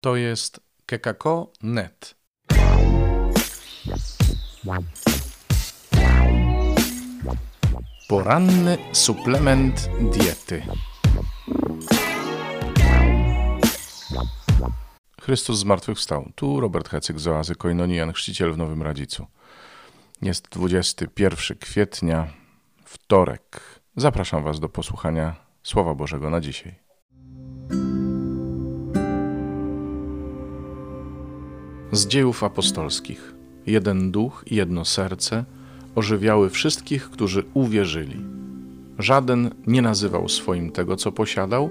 To jest kekako.net. Poranny suplement diety. Chrystus zmartwychwstał. Tu Robert Hecyk z oazy Koinonian, chrzciciel w Nowym Radzicu. Jest 21 kwietnia, wtorek. Zapraszam Was do posłuchania Słowa Bożego na dzisiaj. Z dziejów apostolskich. Jeden duch i jedno serce ożywiały wszystkich, którzy uwierzyli. Żaden nie nazywał swoim tego, co posiadał,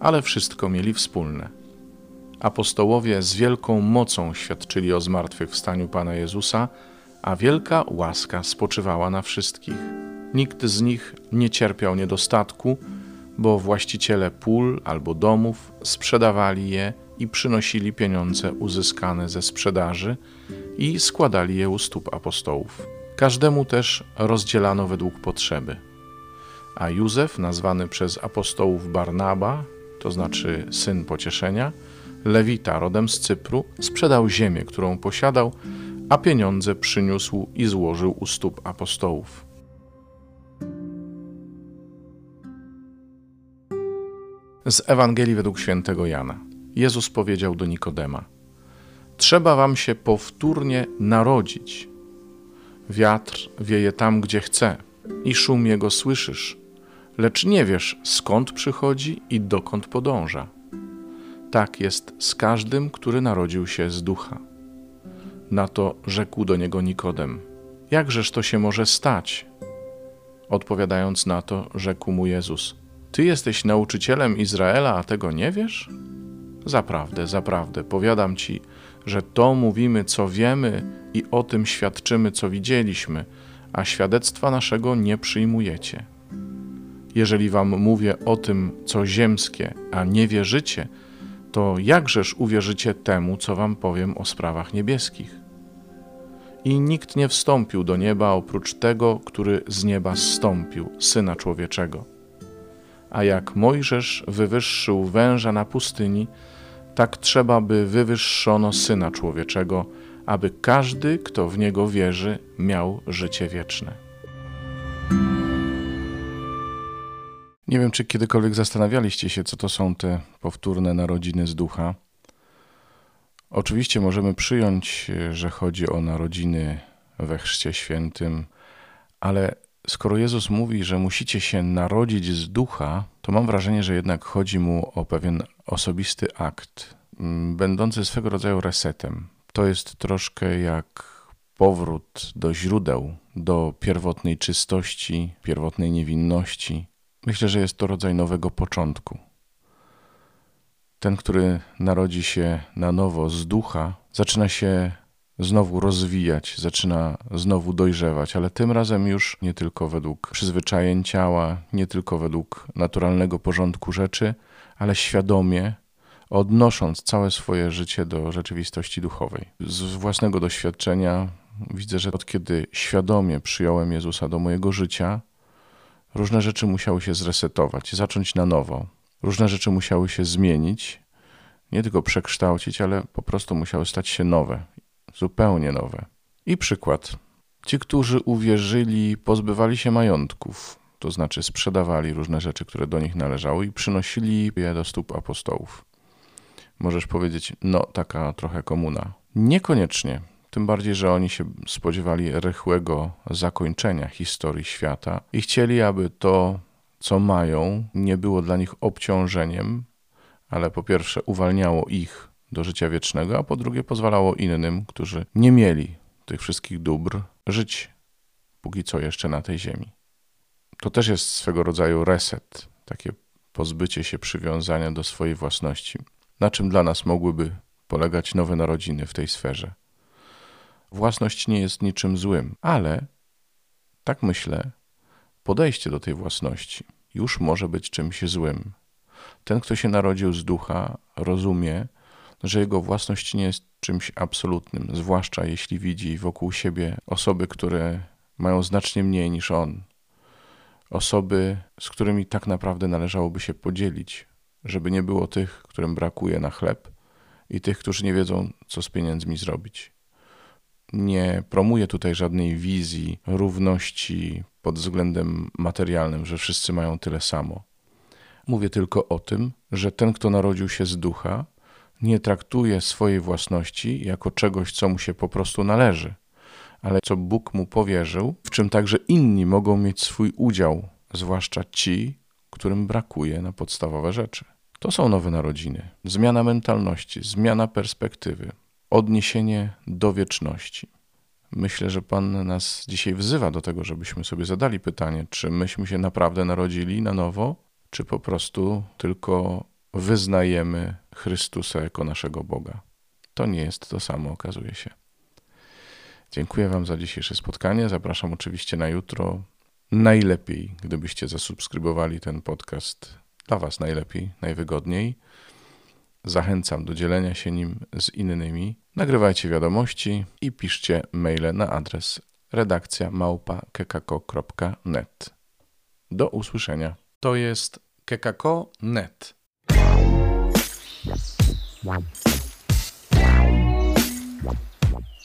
ale wszystko mieli wspólne. Apostołowie z wielką mocą świadczyli o zmartwychwstaniu Pana Jezusa, a wielka łaska spoczywała na wszystkich. Nikt z nich nie cierpiał niedostatku, bo właściciele pól albo domów sprzedawali je i przynosili pieniądze uzyskane ze sprzedaży i składali je u stóp apostołów. Każdemu też rozdzielano według potrzeby. A Józef, nazwany przez apostołów Barnaba, to znaczy syn pocieszenia, Lewita rodem z Cypru, sprzedał ziemię, którą posiadał, a pieniądze przyniósł i złożył u stóp apostołów. Z Ewangelii według świętego Jana. Jezus powiedział do Nikodema: Trzeba wam się powtórnie narodzić. Wiatr wieje tam, gdzie chce, i szum jego słyszysz, lecz nie wiesz, skąd przychodzi i dokąd podąża. Tak jest z każdym, który narodził się z ducha. Na to rzekł do niego Nikodem: Jakżeż to się może stać? Odpowiadając na to, rzekł mu Jezus: Ty jesteś nauczycielem Izraela, a tego nie wiesz? Zaprawdę, zaprawdę, powiadam ci, że to mówimy, co wiemy i o tym świadczymy, co widzieliśmy, a świadectwa naszego nie przyjmujecie. Jeżeli wam mówię o tym, co ziemskie, a nie wierzycie, to jakżeż uwierzycie temu, co wam powiem o sprawach niebieskich? I nikt nie wstąpił do nieba oprócz tego, który z nieba zstąpił, syna człowieczego. A jak Mojżesz wywyższył węża na pustyni, tak trzeba by wywyższono syna człowieczego, aby każdy, kto w niego wierzy, miał życie wieczne. Nie wiem, czy kiedykolwiek zastanawialiście się, co to są te powtórne narodziny z ducha. Oczywiście możemy przyjąć, że chodzi o narodziny we Chrzcie Świętym, ale skoro Jezus mówi, że musicie się narodzić z ducha, to mam wrażenie, że jednak chodzi mu o pewien osobisty akt, mm, będący swego rodzaju resetem. To jest troszkę jak powrót do źródeł, do pierwotnej czystości, pierwotnej niewinności. Myślę, że jest to rodzaj nowego początku. Ten, który narodzi się na nowo z ducha, zaczyna się znowu rozwijać, zaczyna znowu dojrzewać, ale tym razem już nie tylko według przyzwyczajeń ciała, nie tylko według naturalnego porządku rzeczy, ale świadomie, odnosząc całe swoje życie do rzeczywistości duchowej. Z własnego doświadczenia widzę, że od kiedy świadomie przyjąłem Jezusa do mojego życia, różne rzeczy musiały się zresetować, zacząć na nowo. Różne rzeczy musiały się zmienić, nie tylko przekształcić, ale po prostu musiały stać się nowe zupełnie nowe. I przykład. Ci, którzy uwierzyli, pozbywali się majątków, to znaczy sprzedawali różne rzeczy, które do nich należały i przynosili je do stóp apostołów. Możesz powiedzieć, no taka trochę komuna. Niekoniecznie. Tym bardziej, że oni się spodziewali rychłego zakończenia historii świata i chcieli, aby to, co mają, nie było dla nich obciążeniem, ale po pierwsze uwalniało ich do życia wiecznego, a po drugie pozwalało innym, którzy nie mieli tych wszystkich dóbr, żyć póki co jeszcze na tej ziemi. To też jest swego rodzaju reset, takie pozbycie się przywiązania do swojej własności. Na czym dla nas mogłyby polegać nowe narodziny w tej sferze? Własność nie jest niczym złym, ale tak myślę, podejście do tej własności już może być czymś złym. Ten, kto się narodził z ducha, rozumie, że jego własność nie jest czymś absolutnym, zwłaszcza jeśli widzi wokół siebie osoby, które mają znacznie mniej niż on. Osoby, z którymi tak naprawdę należałoby się podzielić, żeby nie było tych, którym brakuje na chleb i tych, którzy nie wiedzą, co z pieniędzmi zrobić. Nie promuję tutaj żadnej wizji równości pod względem materialnym, że wszyscy mają tyle samo. Mówię tylko o tym, że ten, kto narodził się z ducha, nie traktuje swojej własności jako czegoś, co mu się po prostu należy, ale co Bóg mu powierzył, w czym także inni mogą mieć swój udział, zwłaszcza ci, którym brakuje na podstawowe rzeczy. To są nowe narodziny. Zmiana mentalności, zmiana perspektywy, odniesienie do wieczności. Myślę, że Pan nas dzisiaj wzywa do tego, żebyśmy sobie zadali pytanie, czy myśmy się naprawdę narodzili na nowo, czy po prostu tylko wyznajemy Chrystusa jako naszego Boga. To nie jest to samo, okazuje się. Dziękuję Wam za dzisiejsze spotkanie. Zapraszam oczywiście na jutro. Najlepiej, gdybyście zasubskrybowali ten podcast. Dla Was najlepiej, najwygodniej. Zachęcam do dzielenia się nim z innymi. Nagrywajcie wiadomości i piszcie maile na adres redakcja małpa.kekako.net. Do usłyszenia. To jest kekako.net.